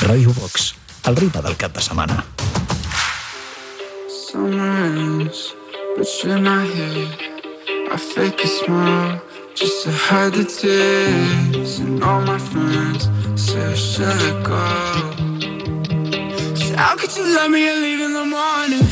Ràdio Box, el ripa del cap de setmana. Else, but you're not here. I fake smile just to hide the tears. And all my friends say I should go. So how could you love me and leave in the morning?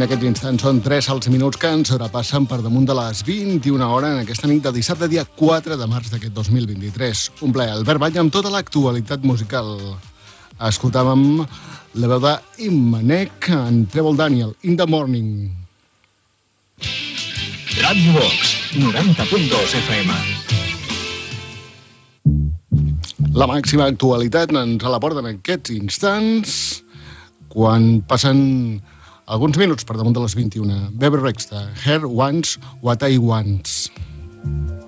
En aquest instant són 3 els minuts que ens sobrepassen per damunt de les 21 hora en aquesta nit de dissabte, dia 4 de març d'aquest 2023. Un plaer, Albert Ball, amb tota l'actualitat musical. Escoltàvem la veu d'Immanec en Trevor Daniel, In the Morning. Radio Vox, 90.2 FM. La màxima actualitat ens a la porta en aquests instants quan passen alguns minuts per damunt de les 21. Bebe de Her Wants What I Wants. thank you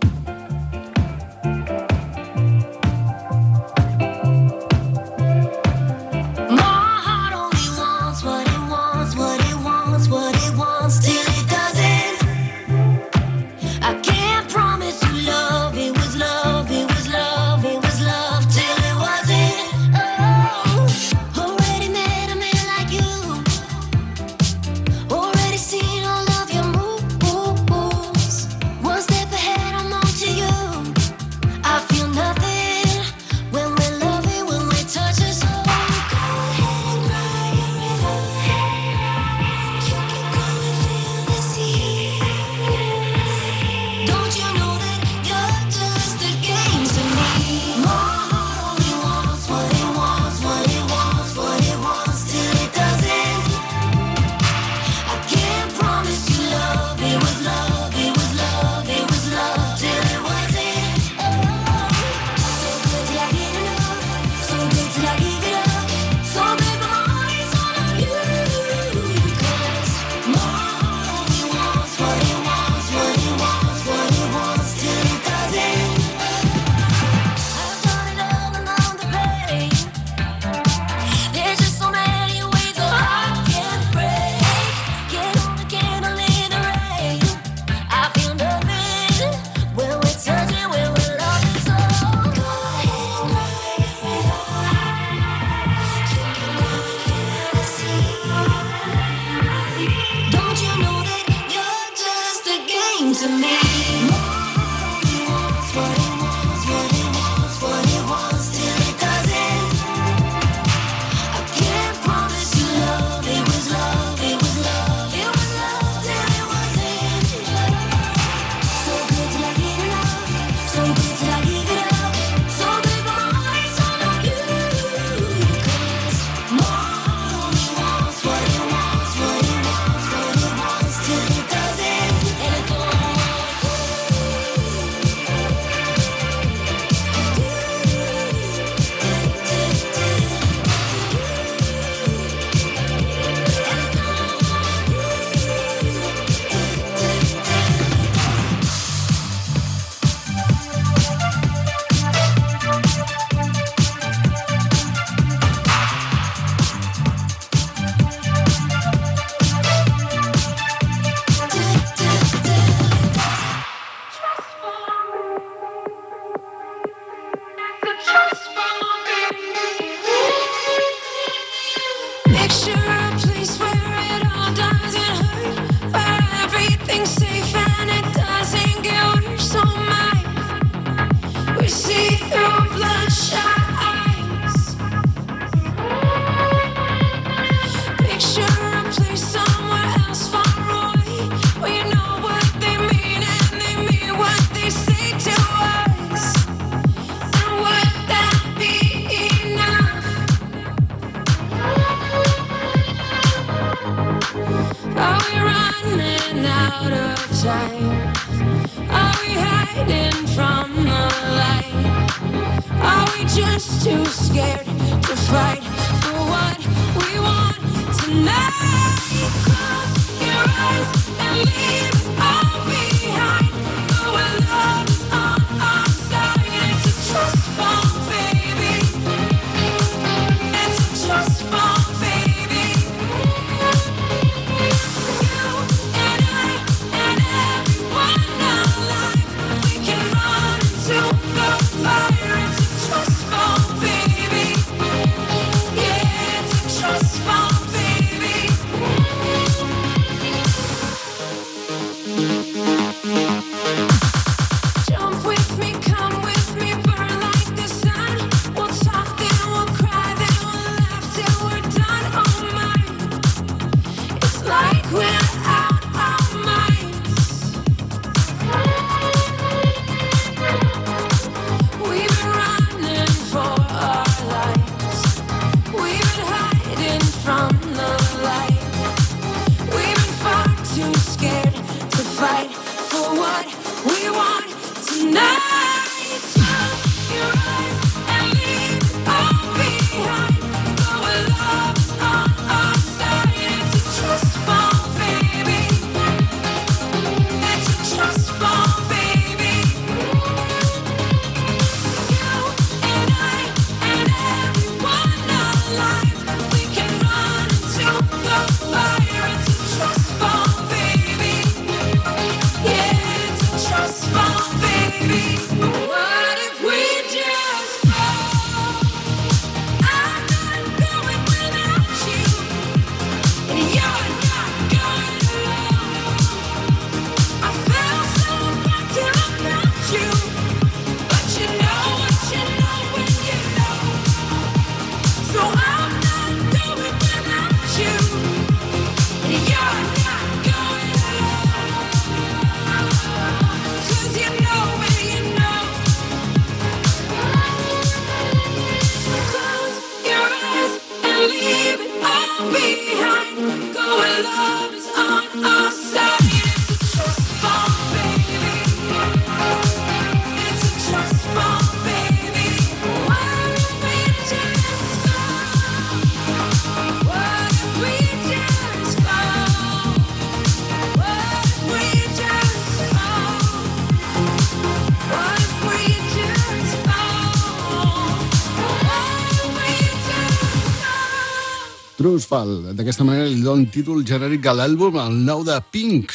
Trusfall. D'aquesta manera li dona títol genèric a l'àlbum, el nou de Pink.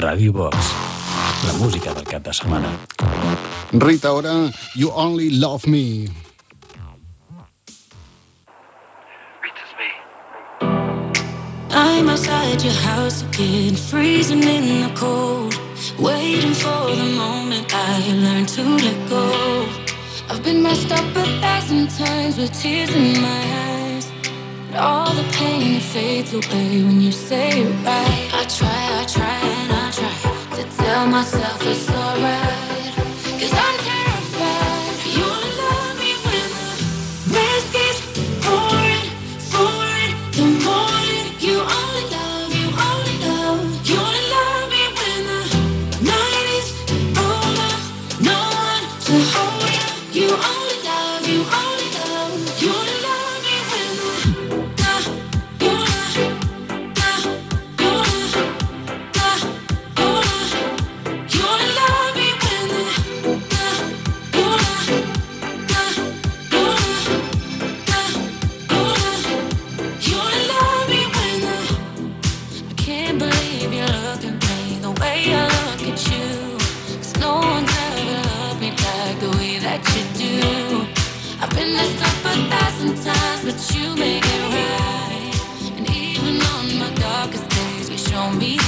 Radio Box, la música del cap de setmana. Rita Ora, You Only Love Me. your house again, freezing in the cold, waiting for the moment I learn to let go. I've been messed up a thousand times with tears in my eyes, but all the pain it fades away when you say it right. I try, I try, and I try to tell myself it's alright.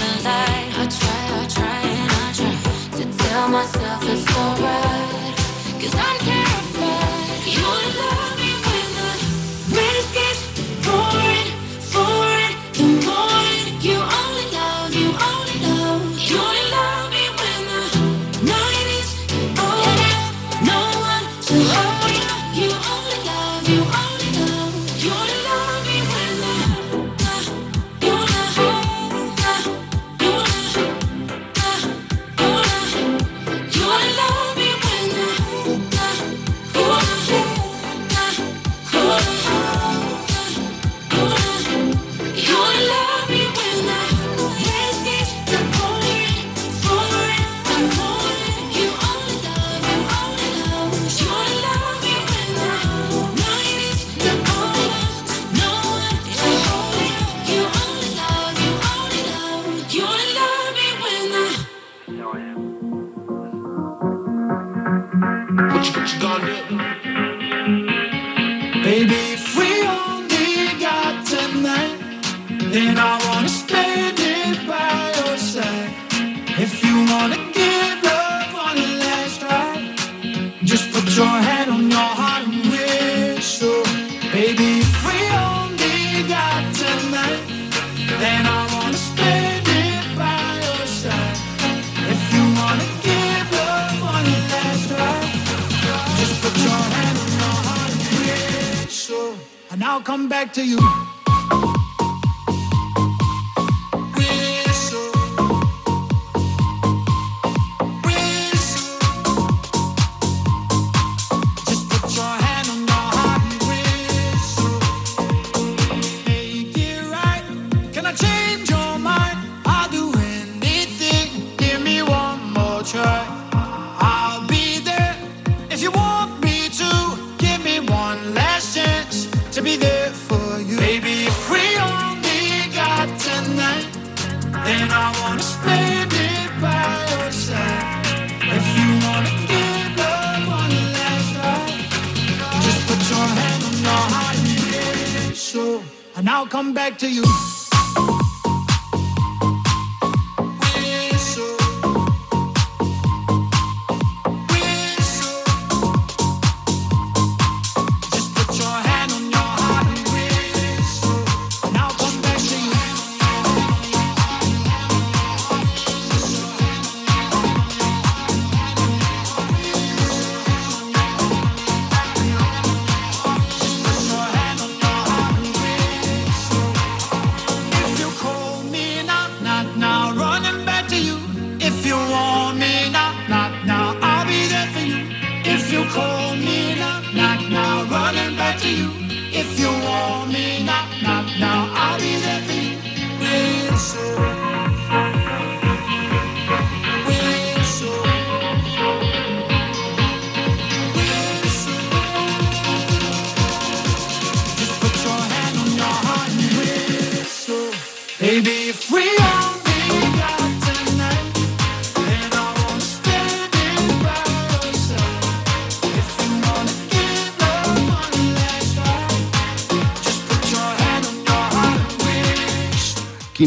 the light. I try, I try, and I try to tell myself it's alright. Cause I'm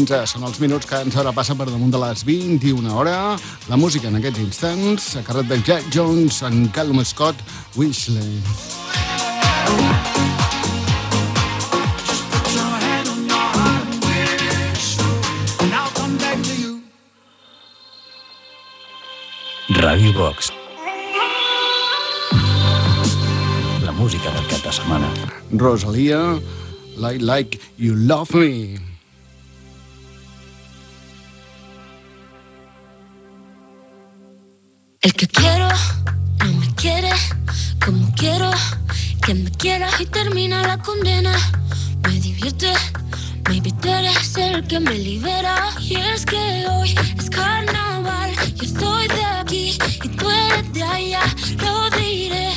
15. Són els minuts que ens ara passa per damunt de les 21 hora. La música en aquests instants, a càrrec de Jack Jones en Calum Scott Wishley. Radio Box. La música del cap de setmana. Rosalia, I Like You Love Me. que me quieras y termina la condena. Me divierte, maybe tú eres el que me libera. Y es que hoy es carnaval, yo estoy de aquí y tú eres de allá, lo diré.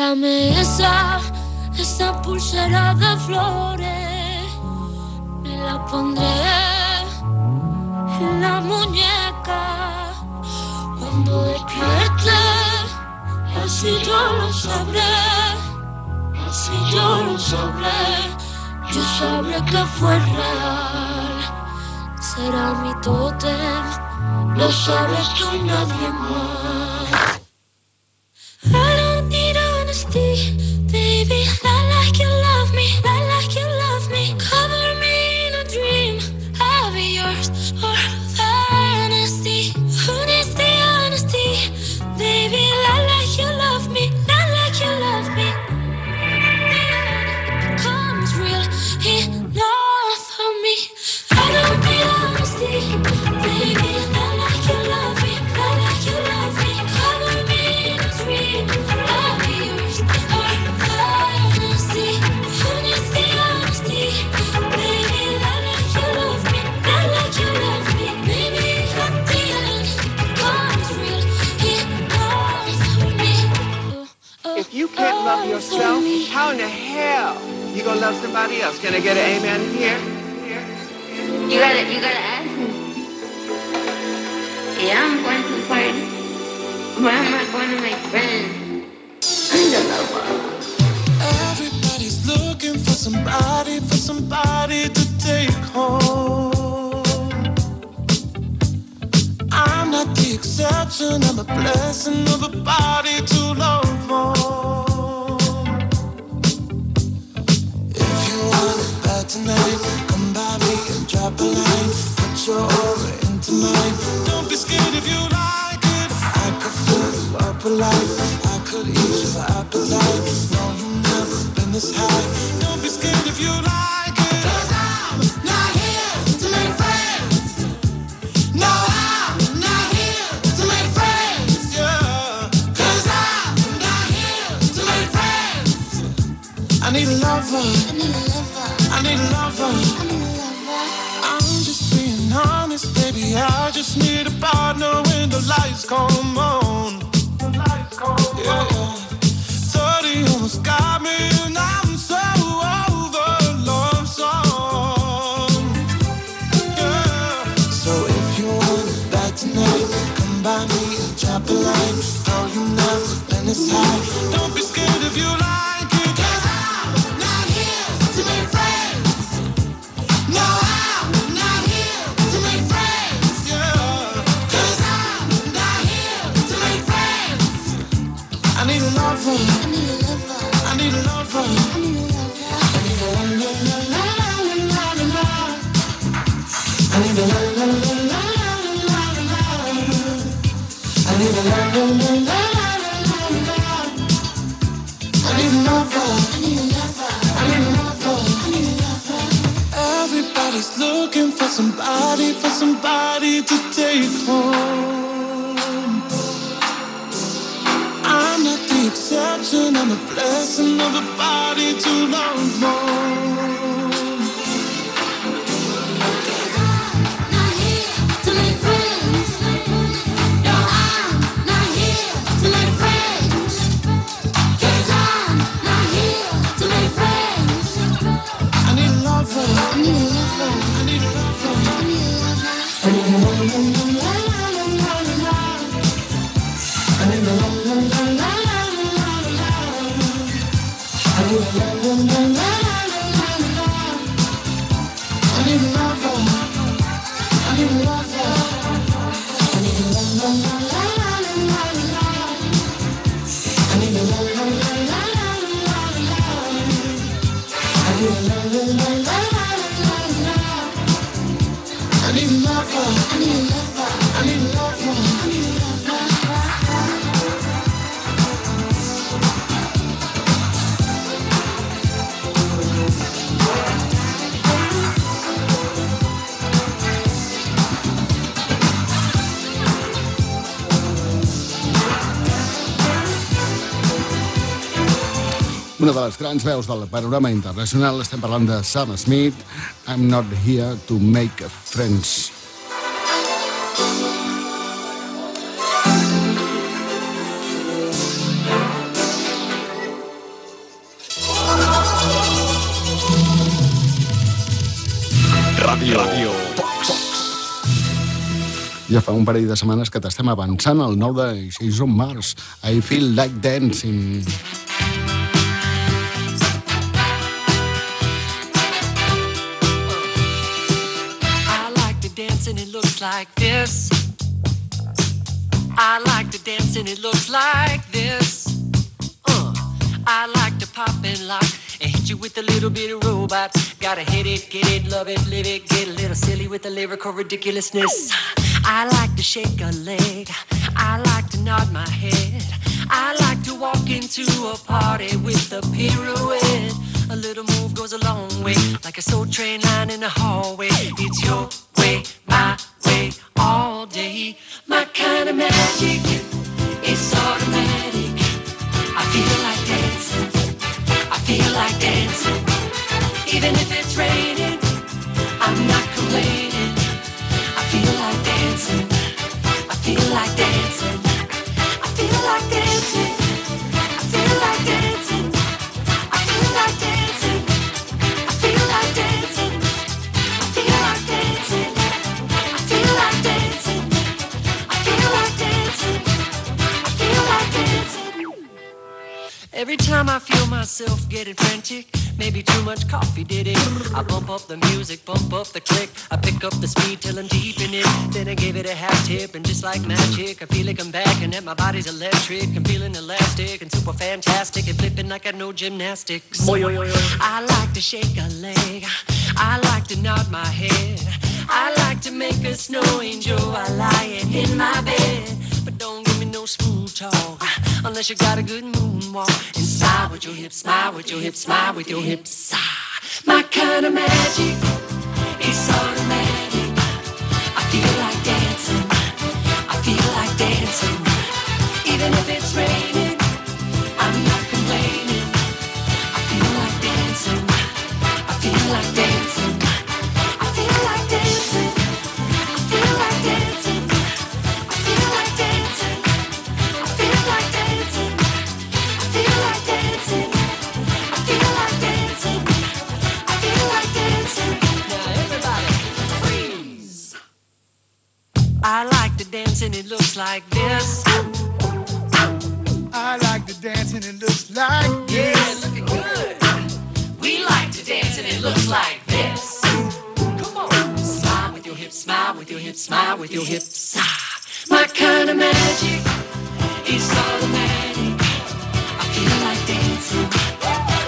Regálame esa, esa pulsera de flores. Me la pondré en la muñeca. Cuando despierte, así yo lo sabré. Así yo lo sabré. Yo sabré que fue real. Será mi tótem. Lo sabes tú y nadie más. love yourself, how in the hell you gonna love somebody else? Can I get an amen in here? You gotta, you gotta ask me. Yeah, I'm going to the party, but I'm not going to my friends. I'm the lover. Everybody's looking for somebody, for somebody to take home. I'm not the exception, I'm a blessing of a body to love for. tonight. Come by me and drop a line. Put your aura into mine. Don't be scared if you like it. I could fill you up with life. I could ease your appetite. No, you've never been this high. Don't be partner when the lights come on. grans veus del panorama internacional estem parlant de Sam Smith, I'm not here to make friends. Ràdio. Ràdio. Ja fa un parell de setmanes que t'estem avançant al nou de 6 març. I feel like dancing. And it looks like this. I like to dance and it looks like this. Uh, I like to pop and lock and hit you with a little bit of robot. Gotta hit it, get it, love it, live it, get a little silly with the lyrical ridiculousness. I like to shake a leg. I like to nod my head. I like to walk into a party with a pirouette. A little move goes a long way, like a soul train line in the hallway. It's your way, my way, all day. My kind of magic, it's automatic. I feel like dancing, I feel like dancing. Even if it's raining, I'm not complaining. I feel like dancing, I feel like dancing. Every time I feel myself getting frantic, maybe too much coffee did it. I bump up the music, bump up the click. I pick up the speed till I'm deep in it. Then I give it a half tip, and just like magic, I feel like I'm back and that my body's electric. I'm feeling elastic and super fantastic and flipping like I know gymnastics. I like to shake a leg. I like to nod my head. I like to make a snow angel while lying in my bed. But don't no smooth talk uh, unless you got a good moonwalk. And smile with your hips, smile with your hips, smile with your hips. My kind of magic is automatic. I feel like dancing. I feel like dancing. Even if it's raining, I like to dance and it looks like this. I like to dance and it looks like Yeah, this. looking good. We like to dance and it looks like this. Come on. Smile with your hips, smile with your hips, smile with your hips. Ah, my kind of magic is automatic. I feel like dancing.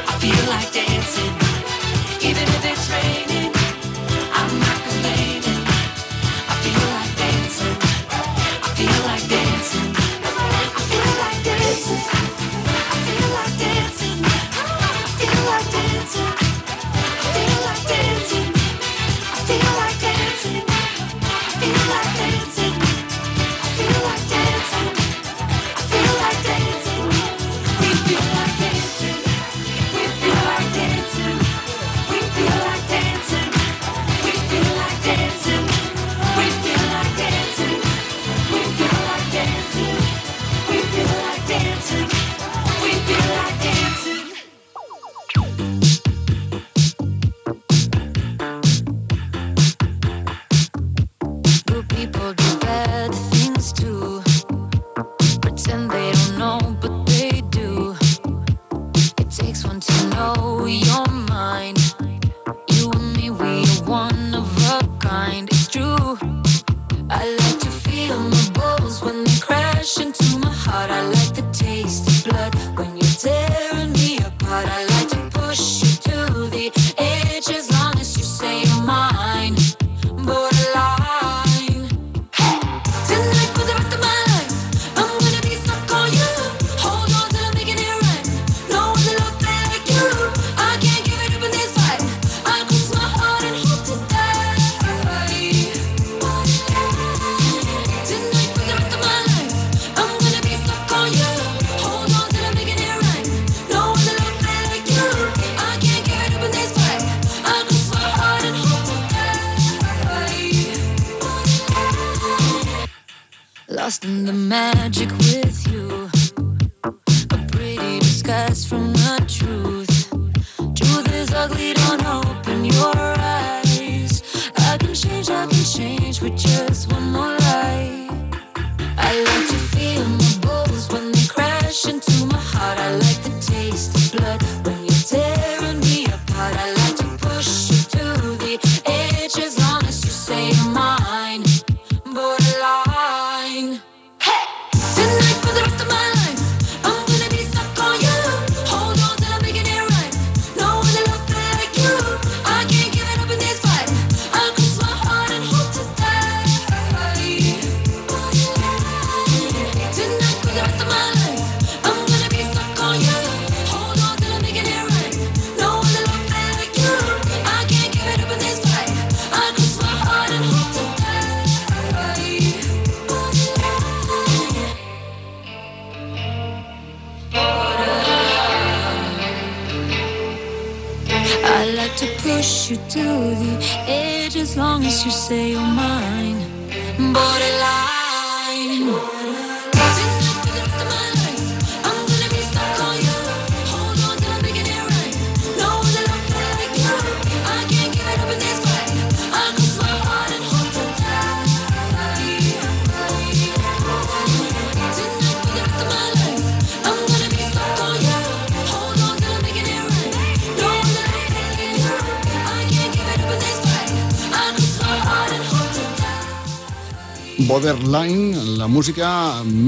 I feel like dancing.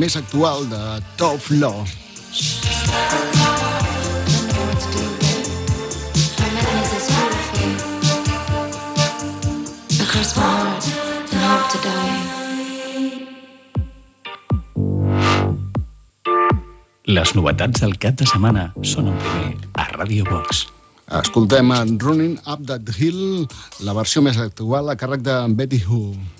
més actual de Top Law. Les novetats del cap de setmana són en primer a Radio Box. Escoltem en Running Up That Hill, la versió més actual a càrrec de Betty Who.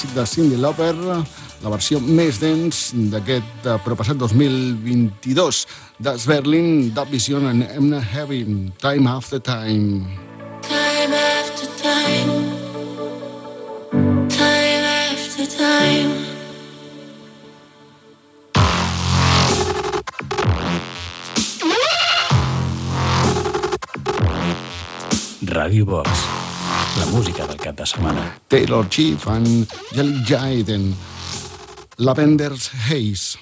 clàssic de Cindy Lauper, la versió més dens d'aquest eh, propassat 2022 d'As Berlin, Dub Vision and Emna Heavy, Time After Time. Time after time. Time after time. Radio Box cada cap de setmana. Taylor Swift and Jelly Jide and Lavender's Haze.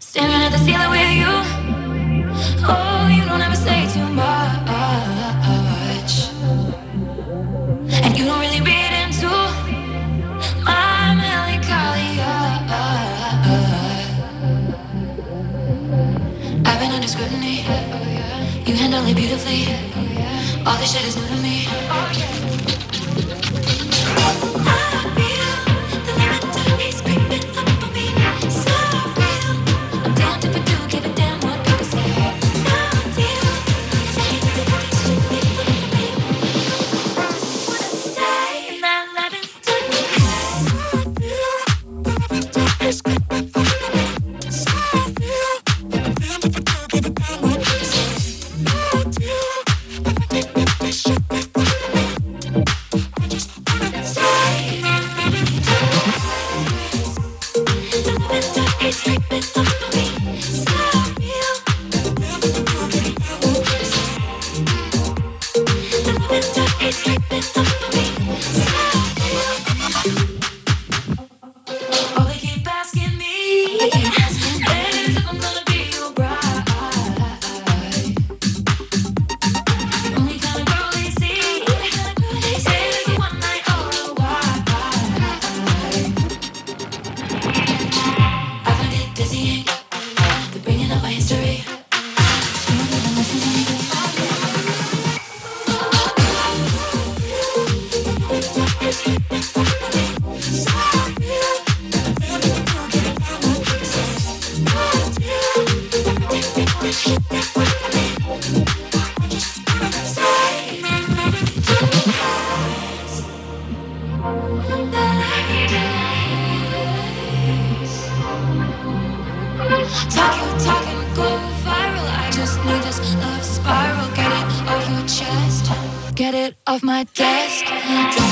Staring at the ceiling with you. Oh, you don't ever say too much. And you don't really into My melancholia. I've been under scrutiny. You handle it beautifully. All this shit is new to me. Of my desk. Don't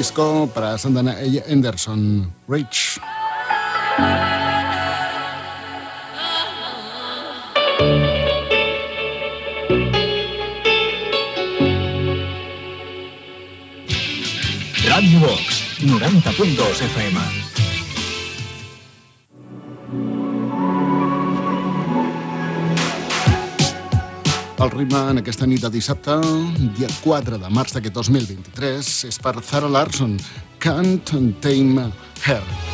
disco para Sandana e. Anderson, Rich. Radio Box 90.2 FM. El ritme en aquesta nit de dissabte, dia 4 de març d'aquest 2023, és per Zara Larson, Can't Tame Her.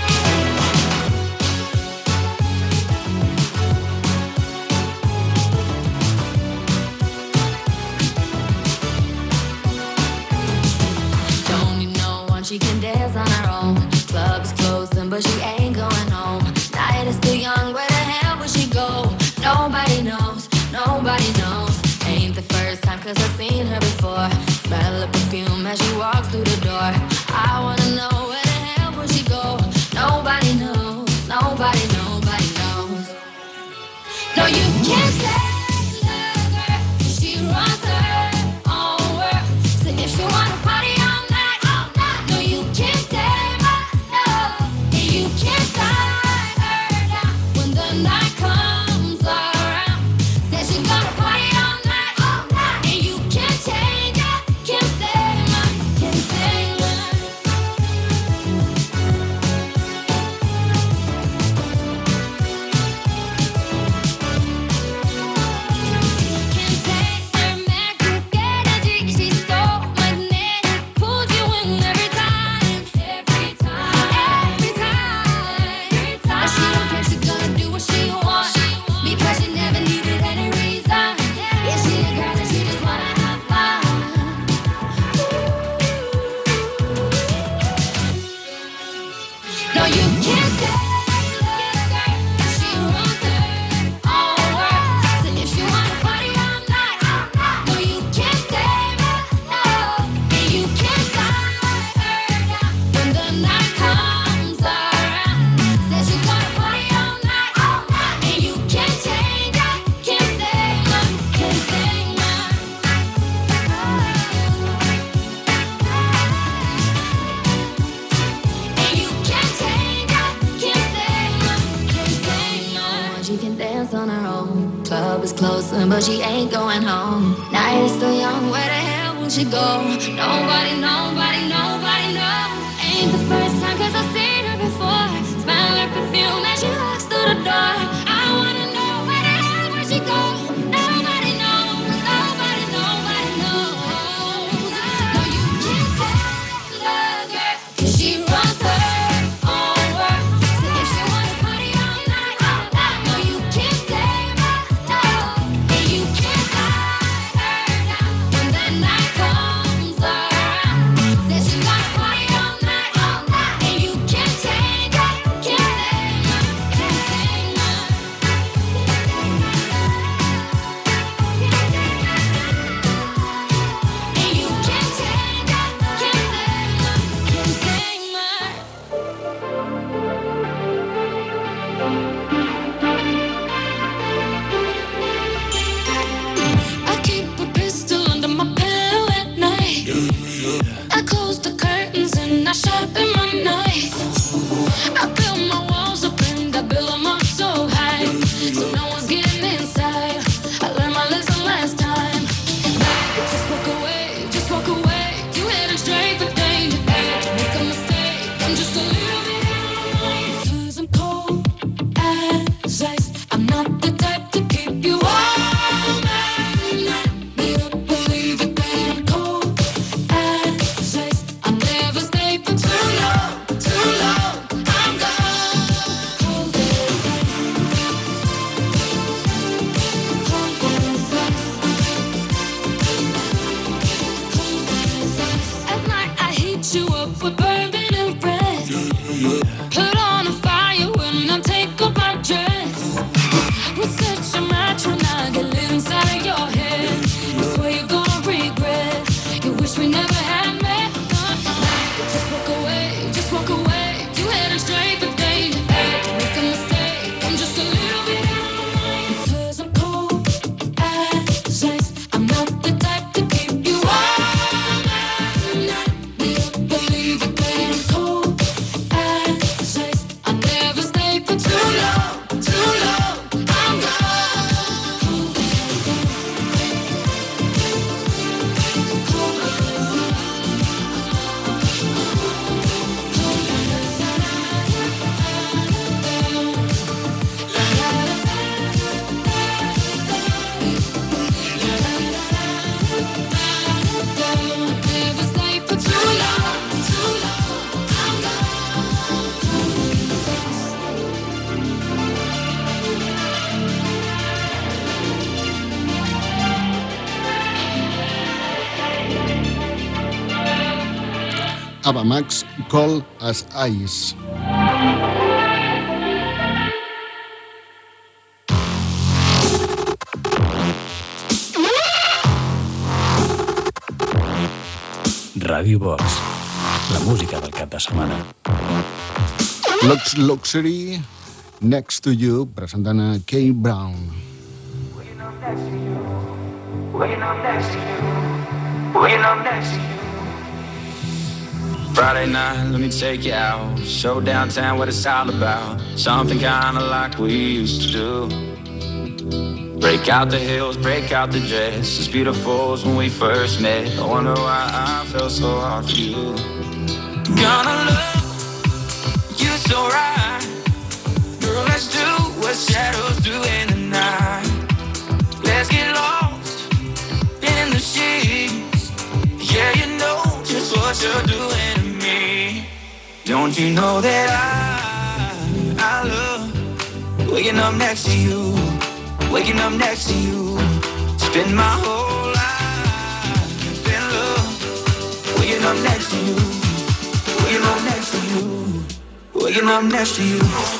Max, Cold as Ice. Ràdio Box, la música del cap de setmana. Lux Luxury, Next to You, presentant a Kay Brown. Waking up next to you. Waking up next to you. Waking up next to you. Friday night, let me take you out. Show downtown what it's all about. Something kinda like we used to do. Break out the heels, break out the dress. As beautiful as when we first met. I wonder why I felt so hard for you. Gonna love you so right. Girl, let's do what shadows do in the night. Let's get lost in the sheets. Yeah, you know just what you're doing. Don't you know that I, I love waking up next to you, waking up next to you. Spend my whole life in love, waking up next to you, waking up next to you, waking up next to you.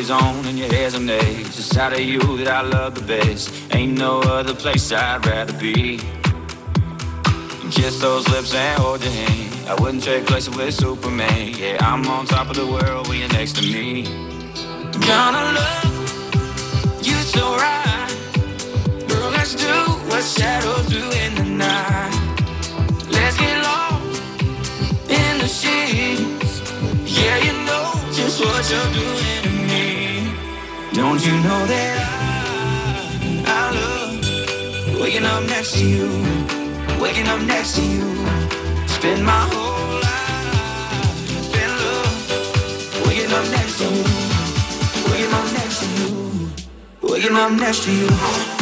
PJ's on and your hair's amazed. It's out of you that I love the best. Ain't no other place I'd rather be. Kiss those lips and hold your hand. I wouldn't trade places with Superman. Yeah, I'm on top of the world when you're next to me. Gonna love you so right. Girl, let's do what shadows do in the night. Let's get lost in the sheets. Yeah, you know just what you're doing. Don't you know that I, I love waking up next to you, waking up next to you. Spend my whole life in love, waking up next to you, waking up next to you, waking up next to you.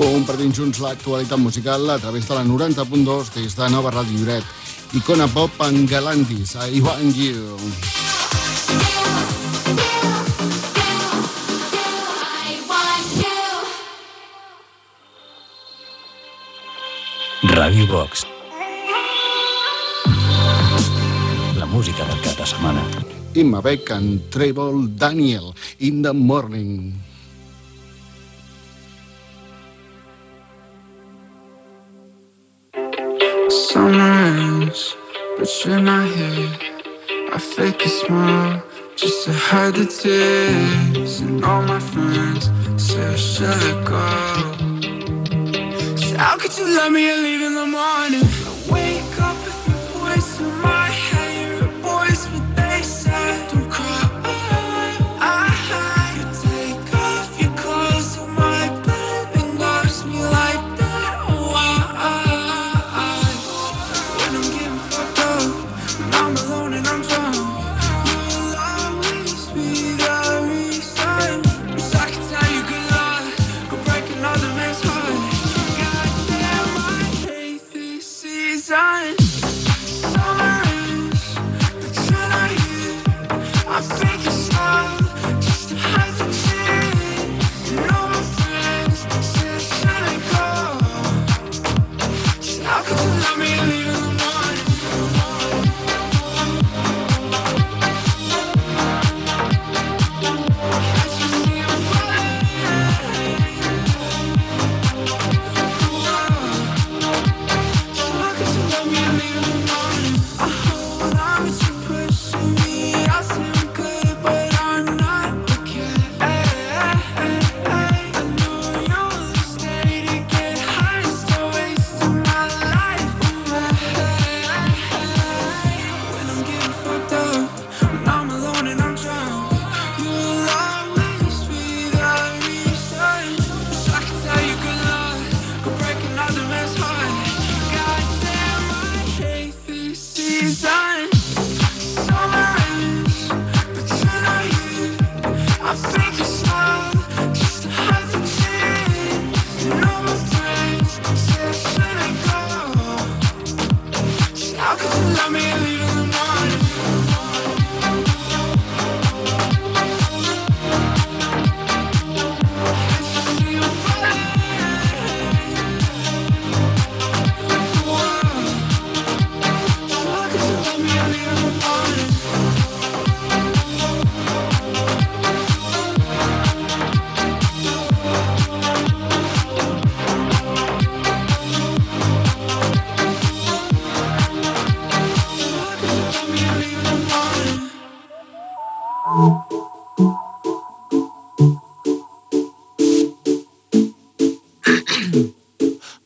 Descobrim junts l'actualitat musical a través de la 90.2 des de Nova Ràdio Lloret. Icona Pop en Galantis, I Want You. Ràdio Box. La música del cap de setmana. Imma Beck en Treble Daniel, In the Morning. Summer ends, but you're not here. I fake a smile just to hide the tears. And all my friends say I should let go. So how could you let me and leave in the morning?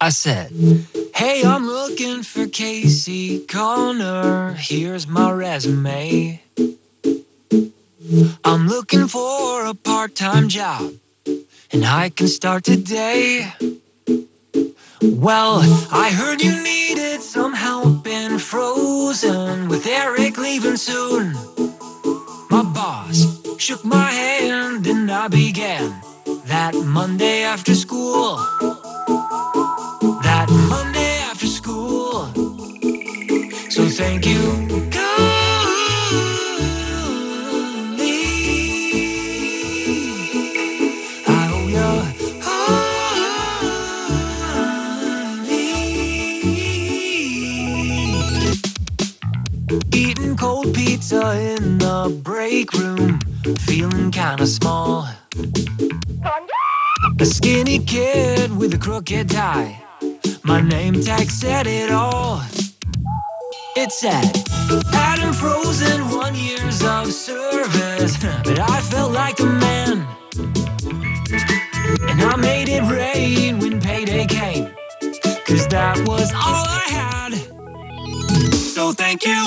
I said, Hey, I'm looking for Casey Connor. Here's my resume. I'm looking for a part time job, and I can start today. Well, I heard you needed some help in Frozen with Eric leaving soon. My boss shook my hand, and I began that Monday after school kinda small. A skinny kid with a crooked tie. My name tag said it all. It said, Adam Frozen, one years of service. But I felt like a man. And I made it rain when payday came. Cause that was all I had. So thank you.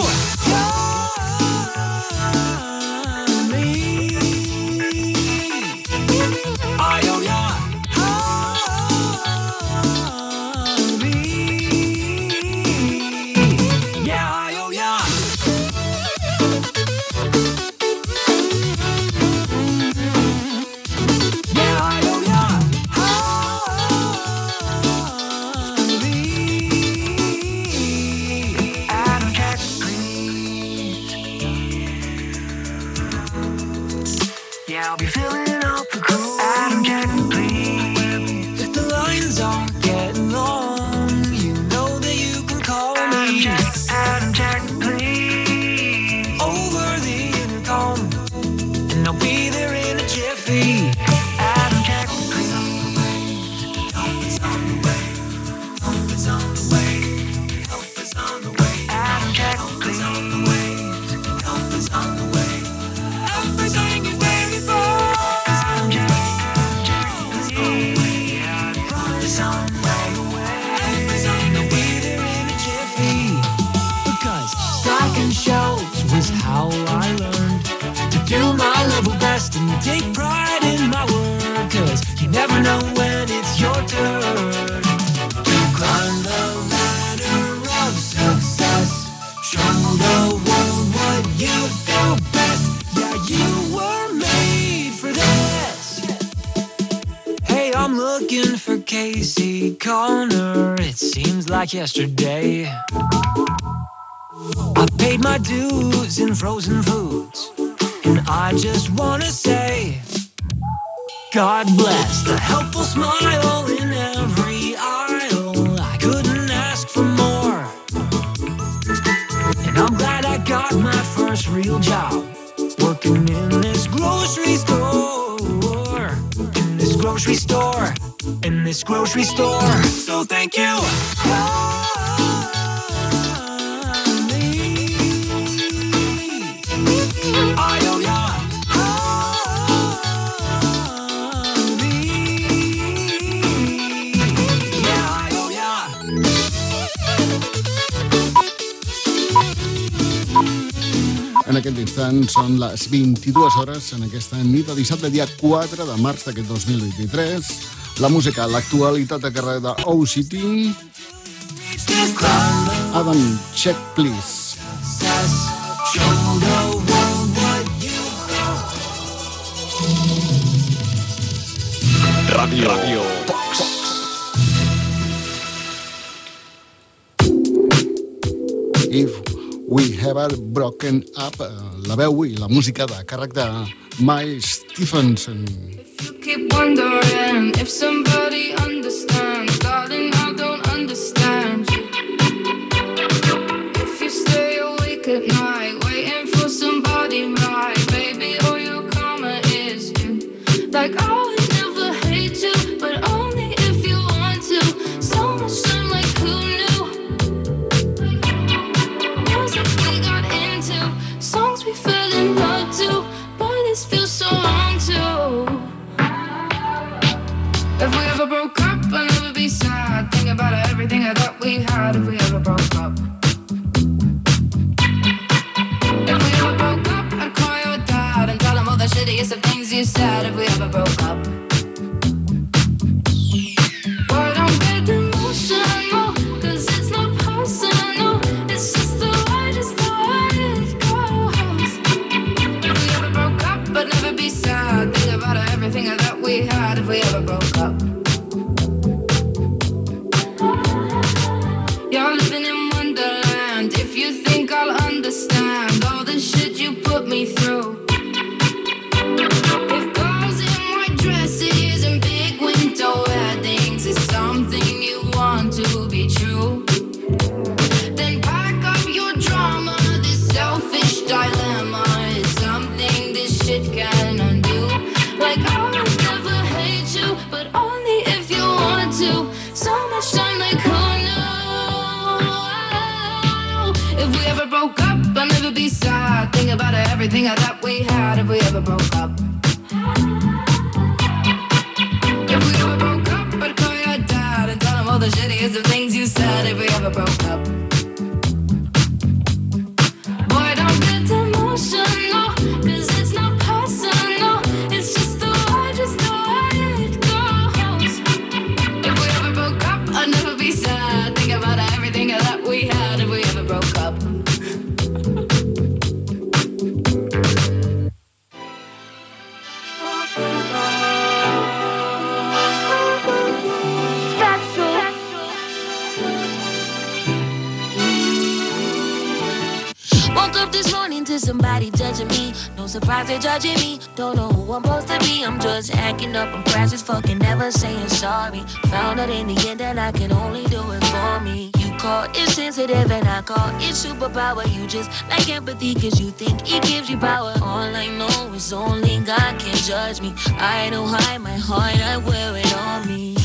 Corner, it seems like yesterday. I paid my dues in frozen foods, and I just wanna say, God bless the helpful smile in every aisle. I couldn't ask for more. And I'm glad I got my first real job working in this grocery store. In this grocery store. In this grocery store. So thank you. I. En aquest instant són les 22 hores en aquesta nit de dissabte, dia 4 de març d'aquest 2023. La música, l'actualitat a carrer de OCT. Adam, check, please. Ràdio Box. If we ever broken up, eh, la veu i la música de càrrec de Miles Stephenson. Wondering if somebody Think about everything I thought we had if we ever broke up. If we ever broke up, I'd call your dad and tell him all the shittiest of things you said if we ever broke up. Think about everything thought we had if we ever broke up. Think about everything I thought we had if we ever broke up. If we ever broke up, I'd call your dad and tell him all the shittiest of things you said if we ever broke up. Somebody judging me. No surprise they're judging me. Don't know who I'm supposed to be. I'm just acting up. I'm crass as fucking never saying sorry. Found out in the end that I can only do it for me. You call it sensitive and I call it superpower. You just like empathy cause you think it gives you power. All I know is only God can judge me. I don't hide my heart, I wear it on me.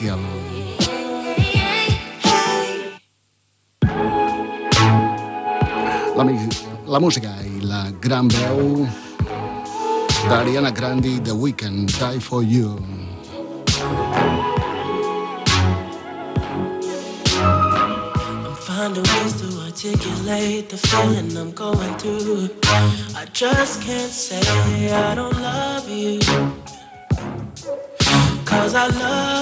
cielo. La, la música i la gran veu d'Ariana Grande The Weeknd, Die For You. Finding ways to articulate the feeling I'm going through. I just can't say I don't love you. Cause I love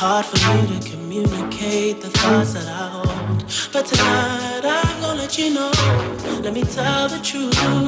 hard for me to communicate the thoughts that I hold. But tonight I'm gonna let you know. Let me tell the truth.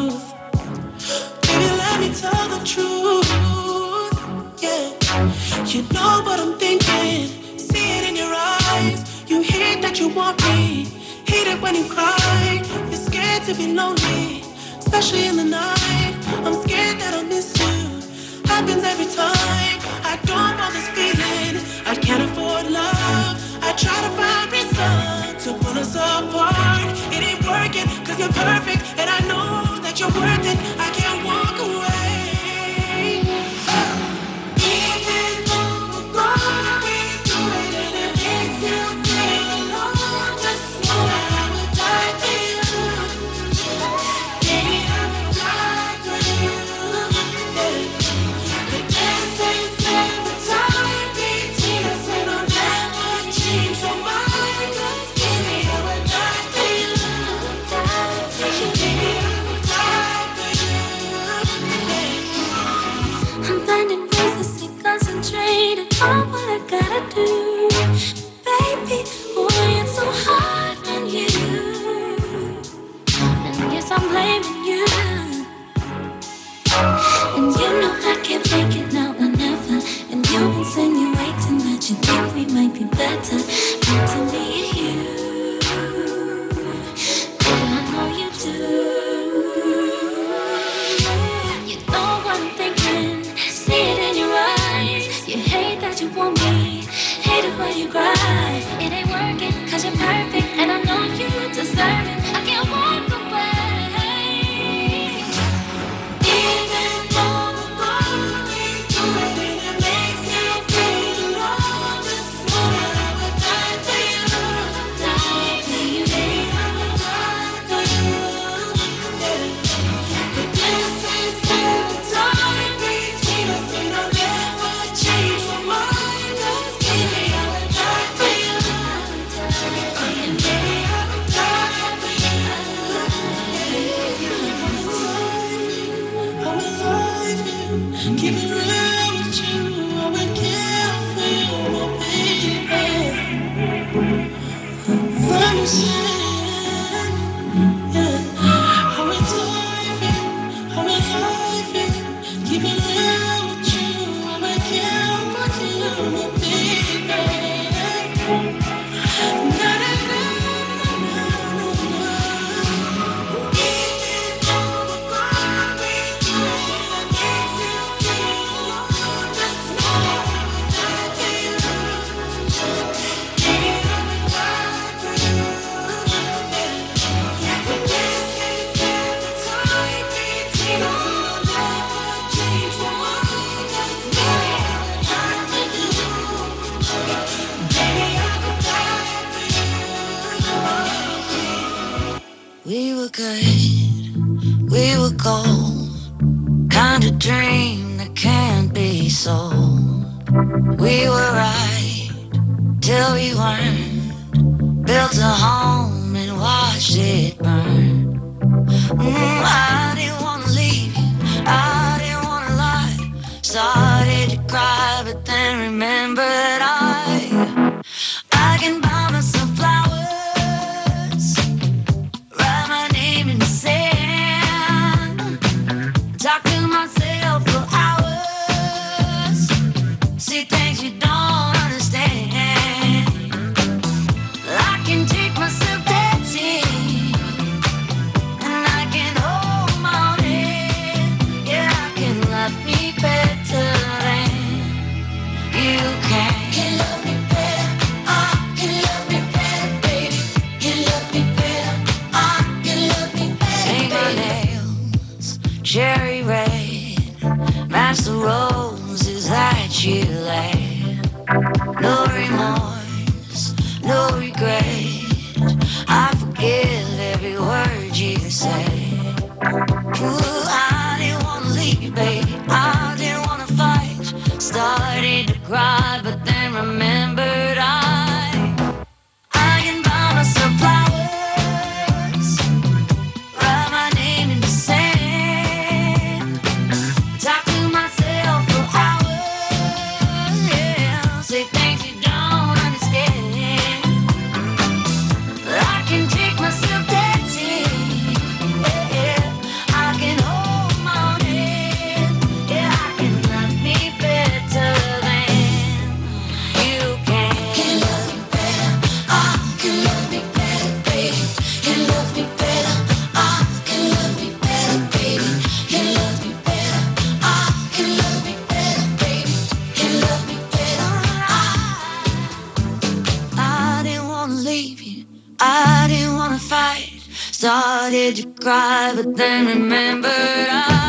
To cry, but then remembered I uh,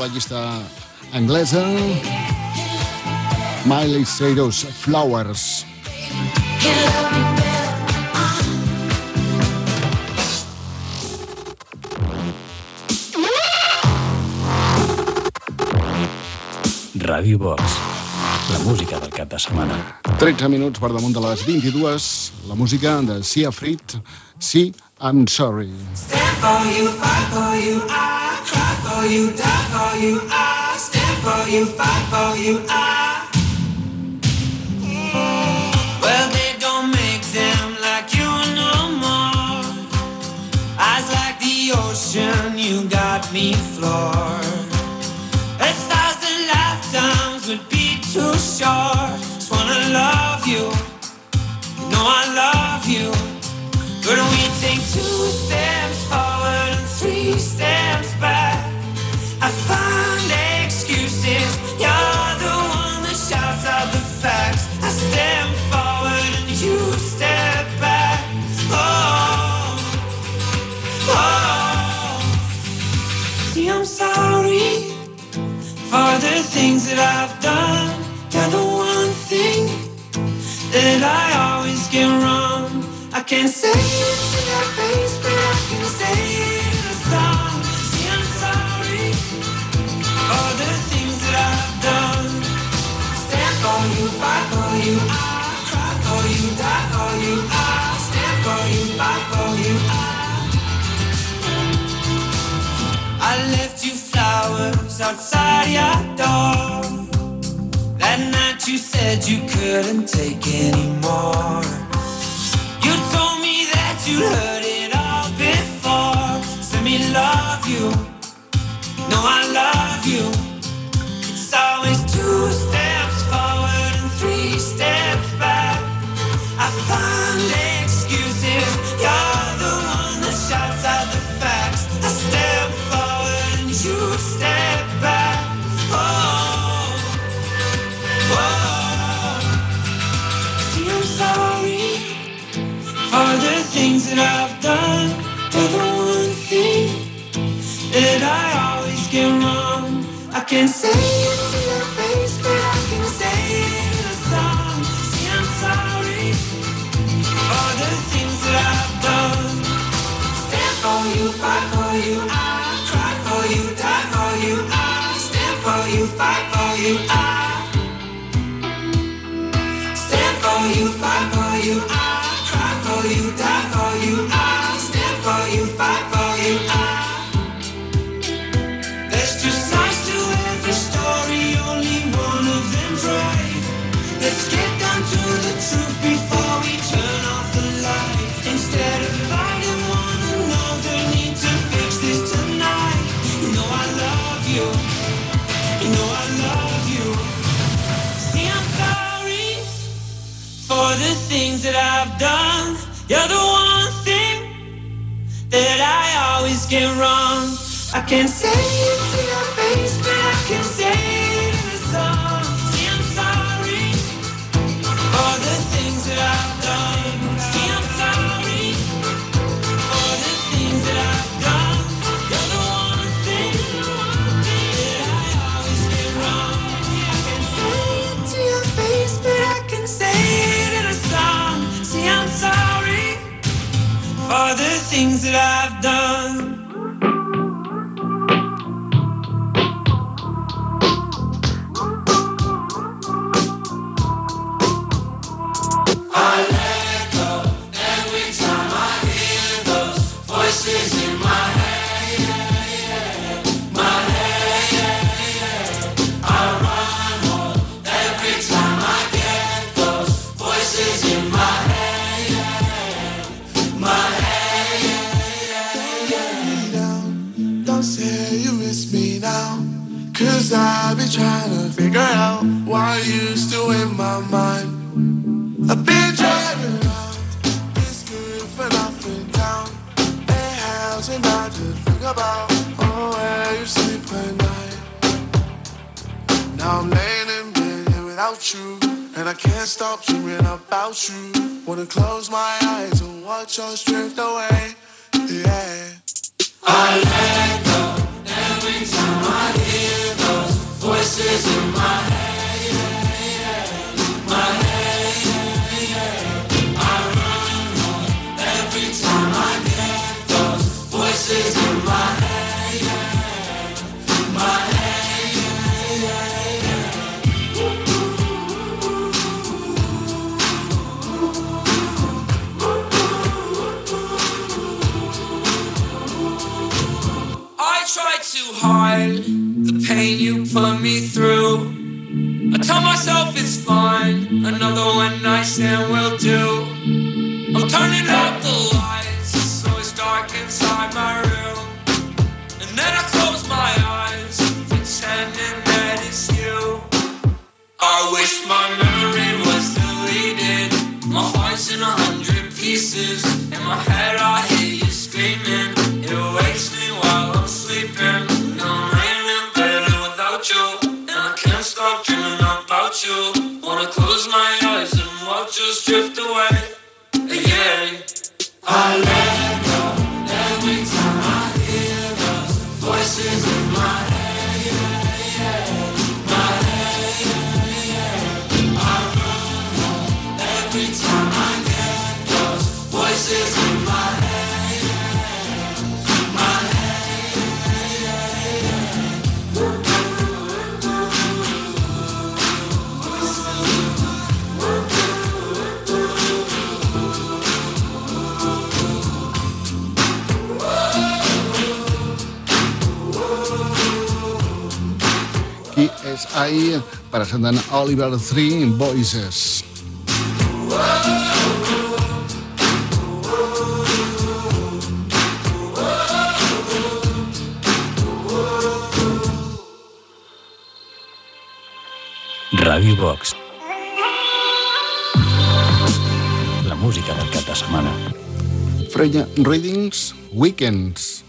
la llista anglesa. Miley Cyrus, Flowers. Ràdio Box. La música del cap de setmana. 13 minuts per damunt de les 22, la música de Sia Frit, Sí, I'm Sorry. Stand for you, fight for you, I for you, die for you, I stand for you, fight for you, I. Well, they don't make them like you no more. Eyes like the ocean, you got me floored. A thousand lifetimes would be too short. Just wanna love you, you know I love you. But we that I've done. You're the one thing that I always get wrong. I can't say it to your face, but I can say it in a song. See, I'm sorry for the things that I've done. Stand for you, fight for you, I cry for you, die for you, I outside your door. That night you said you couldn't take anymore. You told me that you heard it all before. Let me love you. No, I love you. It's always two I've done. You're the one thing that I always get wrong. I can't say it to your face, but I can say it in a song. See, I'm sorry for the things that I've done. Stand for you, fight for you, I cry for you, die for you, I stand for you, fight for you, I stand for you, fight for you, I done. You're the one thing that I always get wrong. I can't say things that I've done. I've been trying to figure out why you still in my mind. I've been driving around this good for nothing town. Ain't housing not to think about. Oh, where you sleep at night. Now I'm laying in bed without you. And I can't stop dreaming about you. Wanna close my eyes and watch us drift away. Yeah. I let go every time I hear voices in my head, my head. I run home every time I get those voices in my head, my I to hide the pain you put me through. I tell myself it's fine, another one night stand will do. I'm turning out the lights, so it's dark inside my room. And then I close my eyes, pretending that it's you. I wish my memory was deleted. My heart's in a hundred pieces. and my head, ahir presentant Oliver Three Voices. Ràdio Box. La música del cap de setmana. Freya Readings Weekends.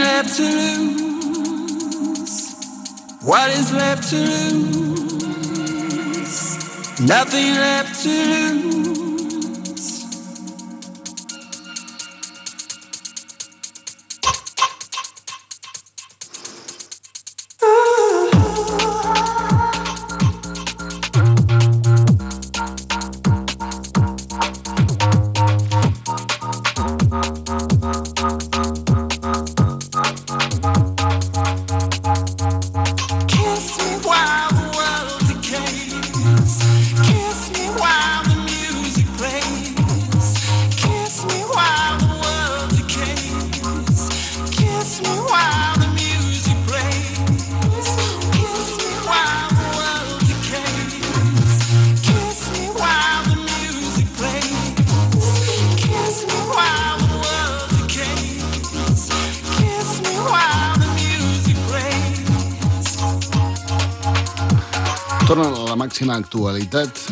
left to lose? What is left to lose? Nothing left to lose. actualitat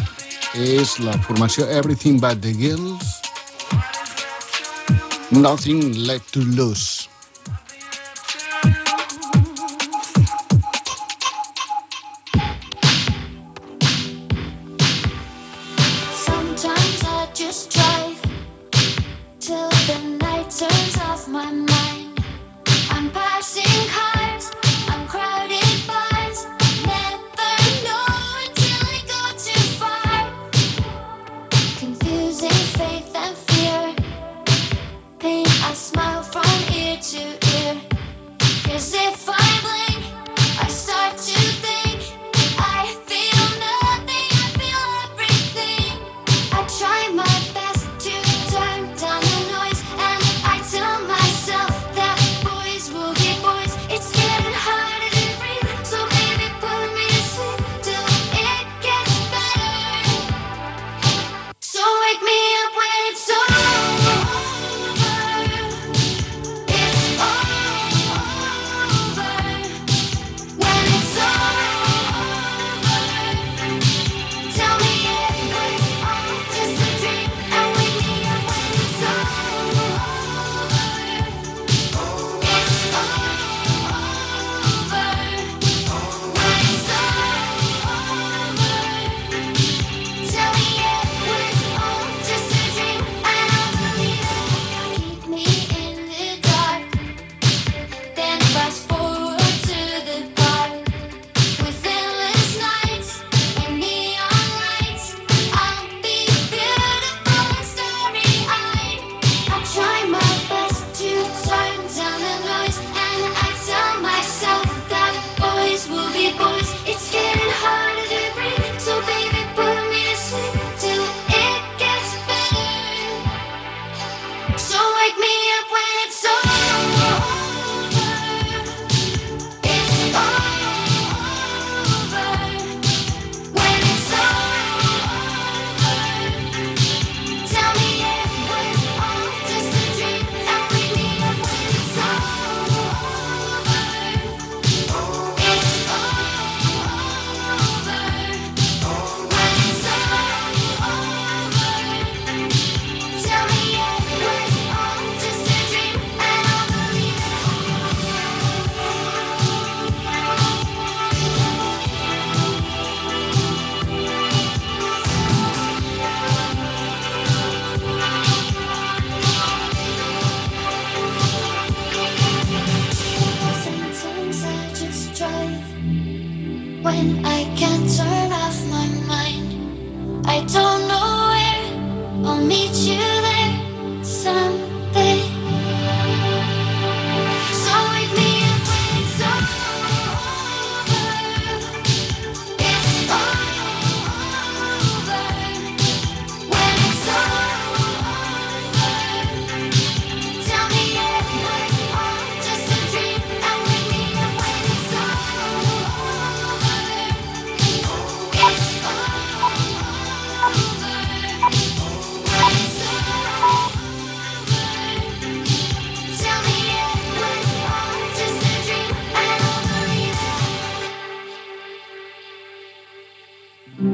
és la formació Everything But The Girls Nothing Left To Lose Les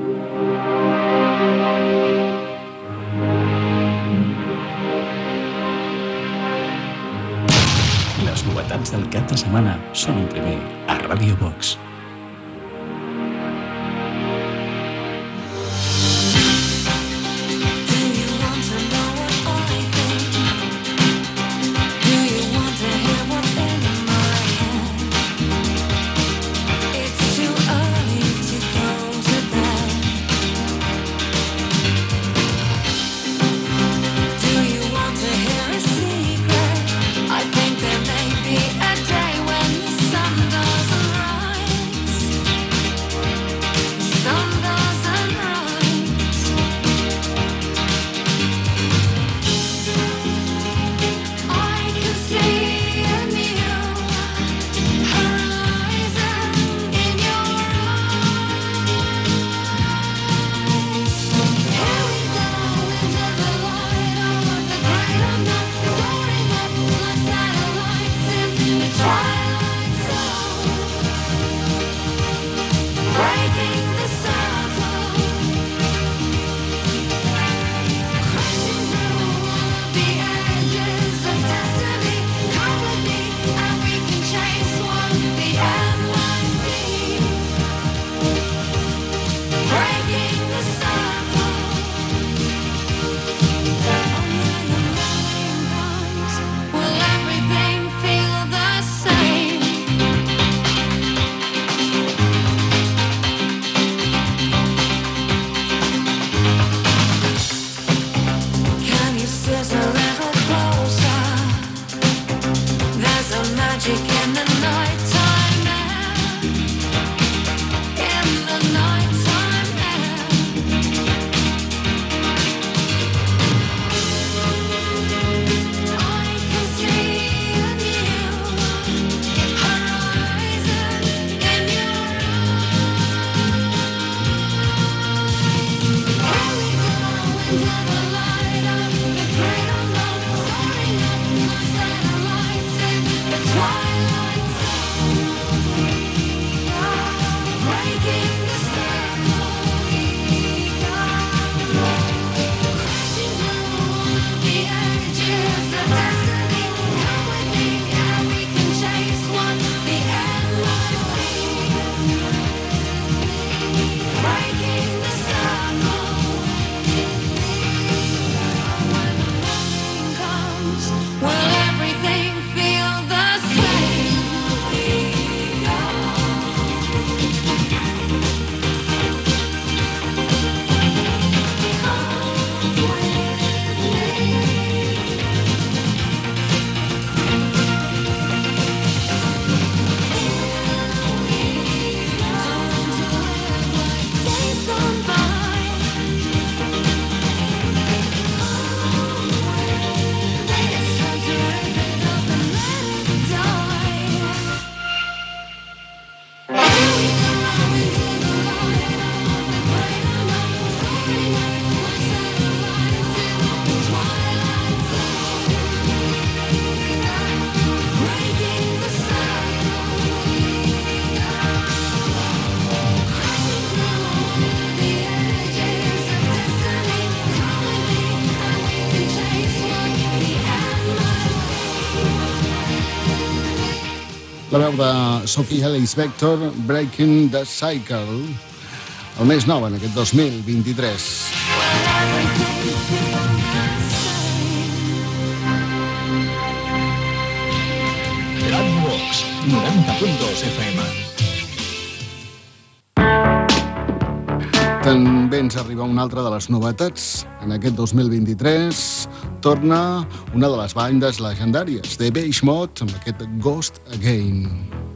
novetats del cap de setmana són un primer a Radio Box. la veu de Sophie Ellis Vector, Breaking the Cycle, el més nou en aquest 2023. Gran Vox, 90.2 FM. També ens arriba una altra de les novetats en aquest 2023 torna una de les bandes legendàries, The Beige Mode, amb aquest Ghost Again.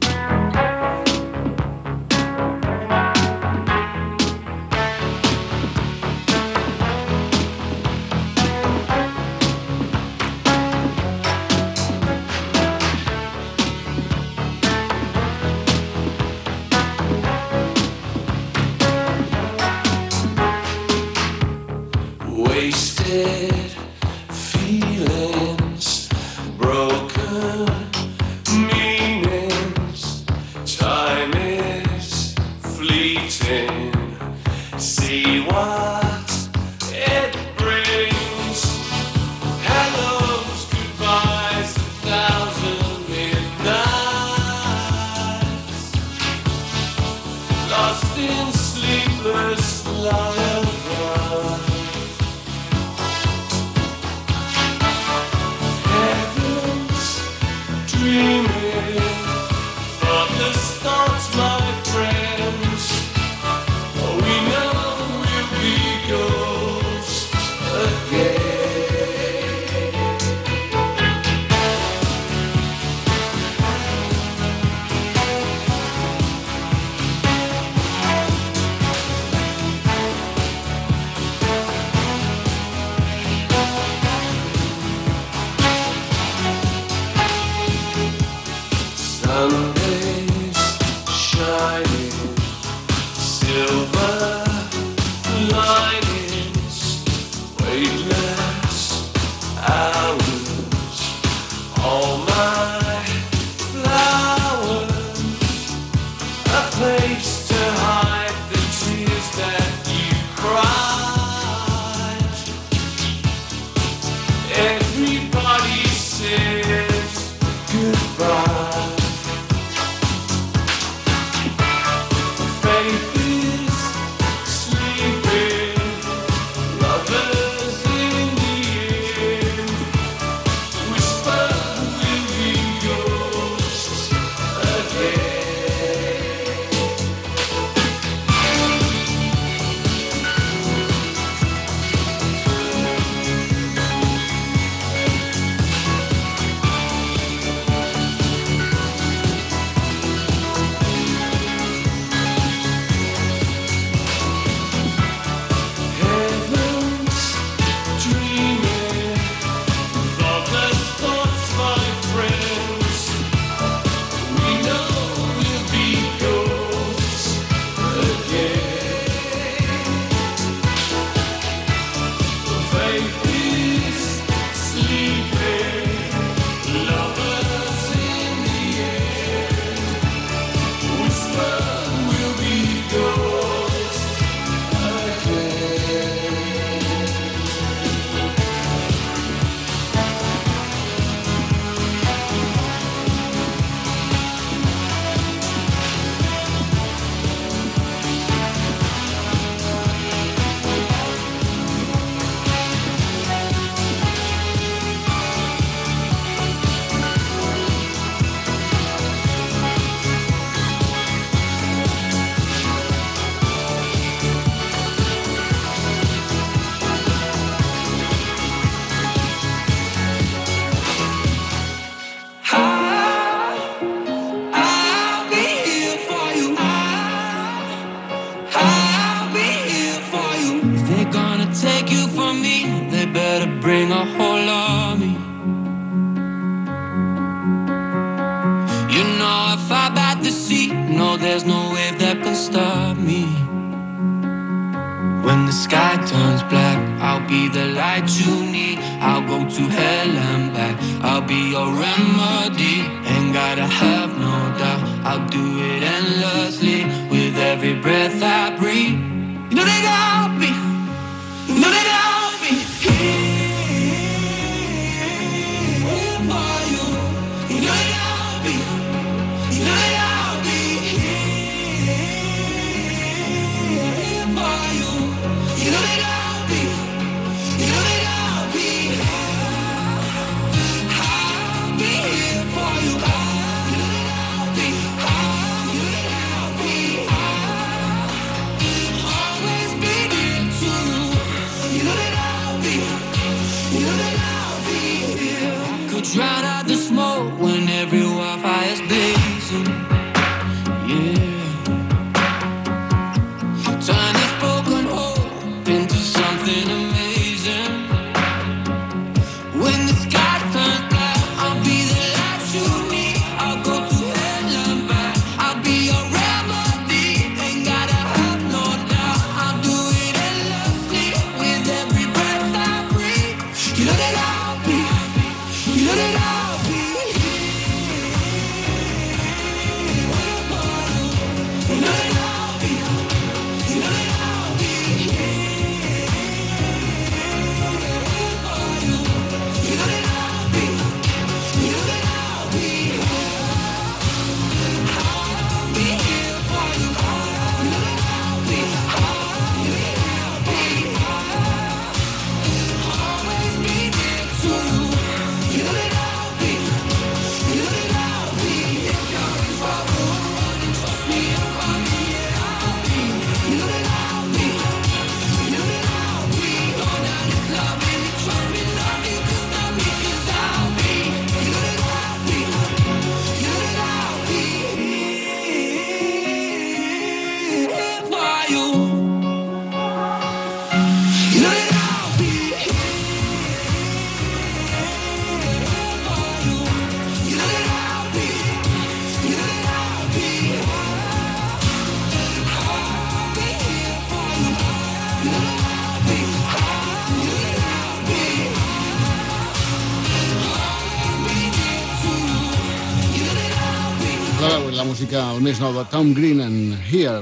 música, el més nou de Tom Green and Here.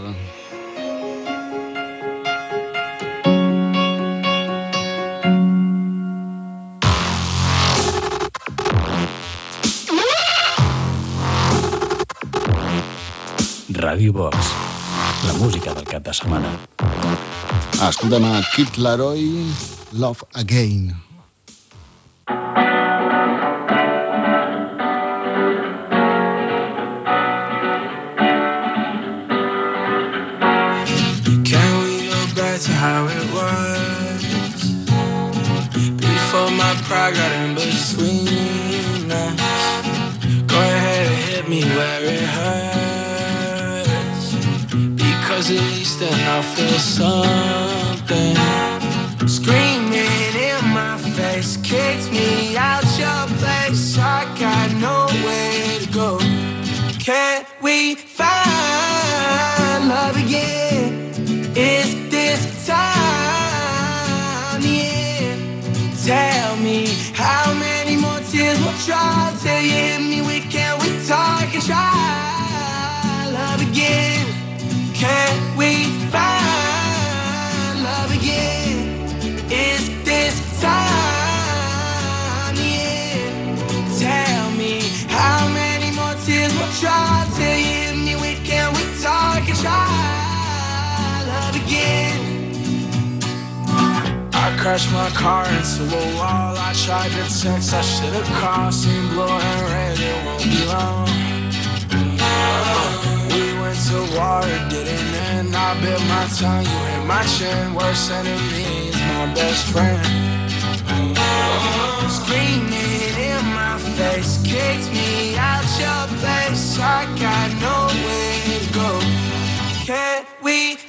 Radio Box, la música del cap de setmana. Escoltem a Kit Laroi, Love Again. towards east and I feel something. Screaming in my face, kicked me out crashed my car into a wall. I tried to text, I should have called. Seen blue and red, it won't be long. We went to war, it didn't end. I bit my tongue, you hit my chin. Worst enemy is my best friend. Screaming in my face, kicked me out your place. I got nowhere to go. Can we?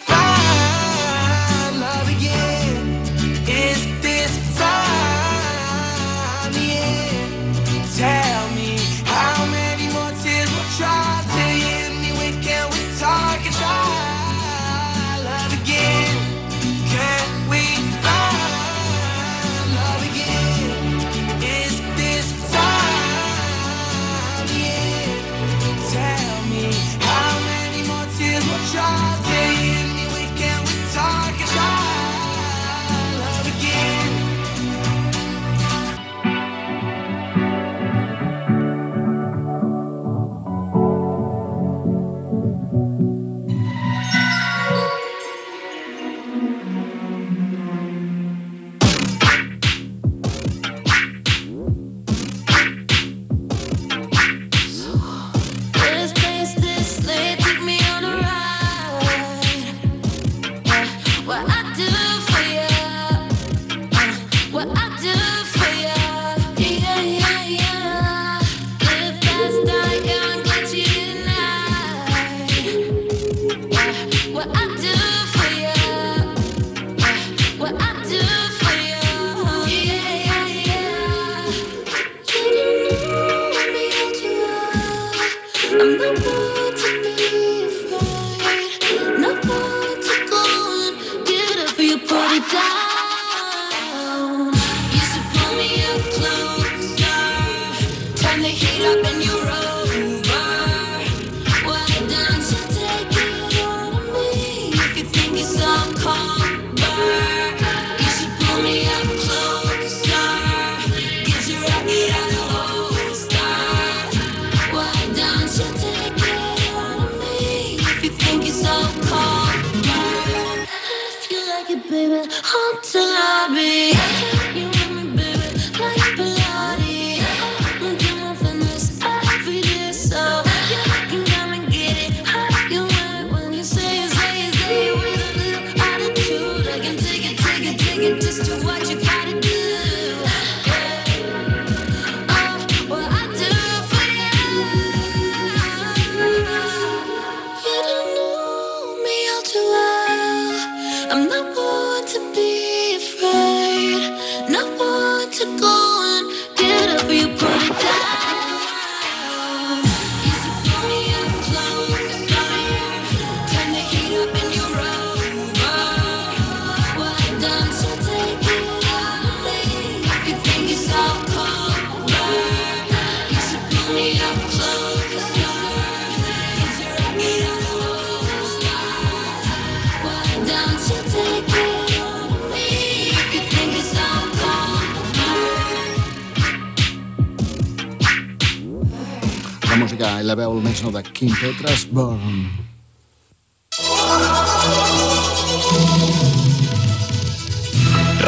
la veu almenys no de Kim Petras, Burn.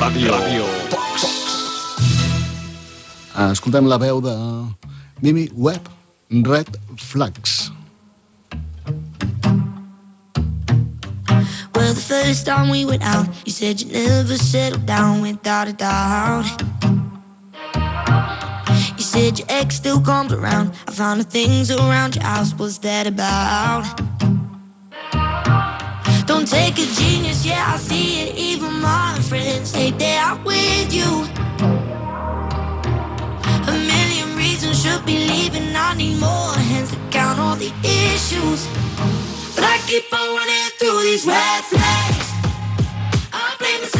Ràdio. Ràdio. Escoltem la veu de Mimi Webb, Red Flags. Well, the first time we went out, you said you never settled down without a doubt. message, X still comes around. I found the things around your house, what's that about? Don't take a genius, yeah, I see it. Even my friends take they out with you. A million reasons should be leaving. I need more hands to count all the issues. But I keep on running through these red flags. I blame myself.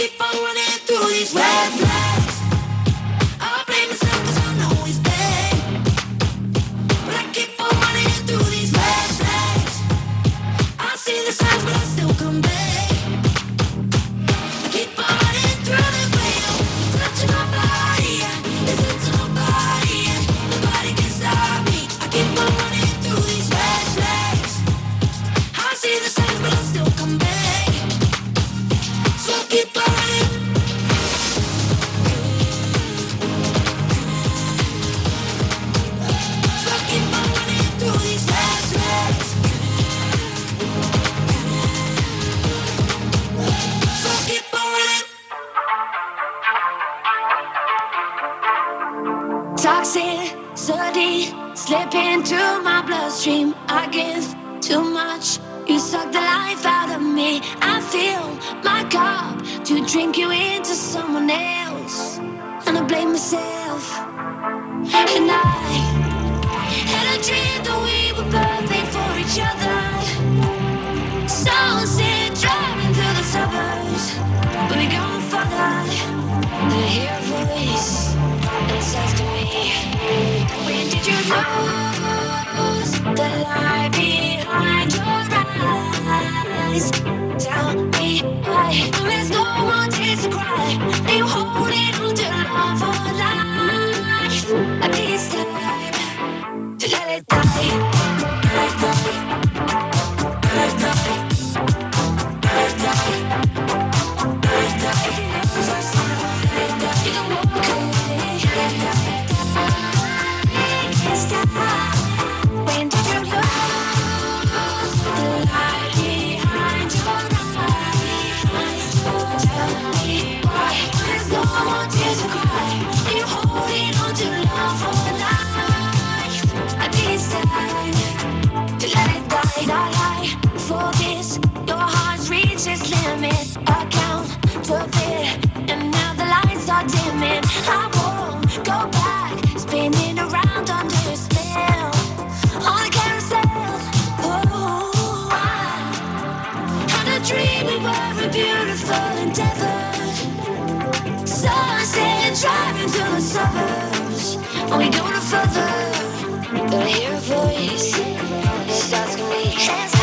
keep on running through these red lights. close the light behind your eyes. Do I hear a voice, it's asking me.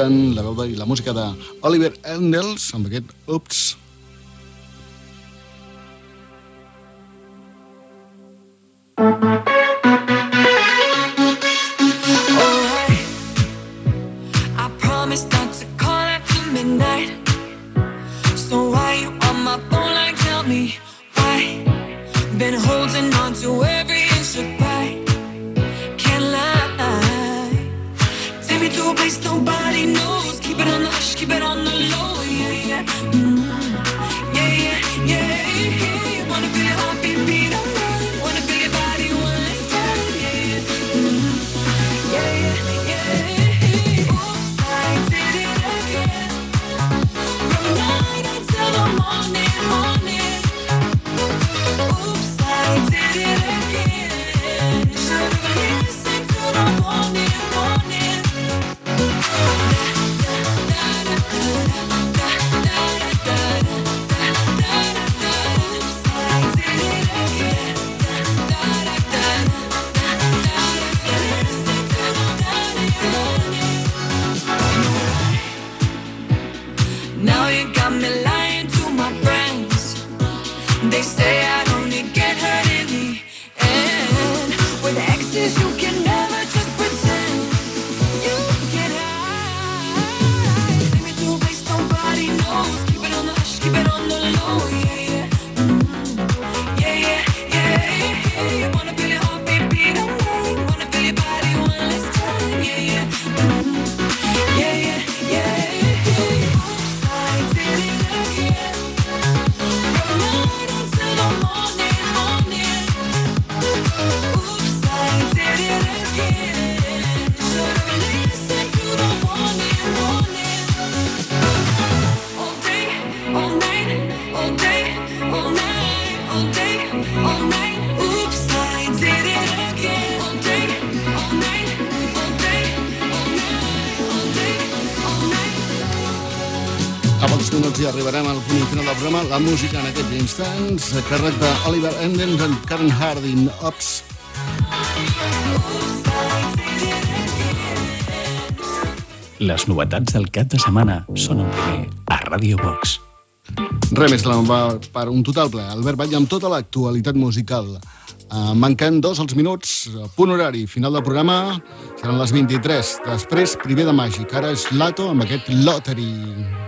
escoltant la veu i la música d'Oliver Endels amb aquest Oops. música en aquests instants a càrrec d'Oliver Endens and Karen Harding, Ops. Les novetats del cap de setmana són en primer a Radio Box. Res més per un total ple. Albert Batlle amb tota l'actualitat musical. Eh, uh, manquen dos els minuts, punt horari, final del programa, seran les 23. Després, primer de màgic. Ara és Lato amb aquest Lottery.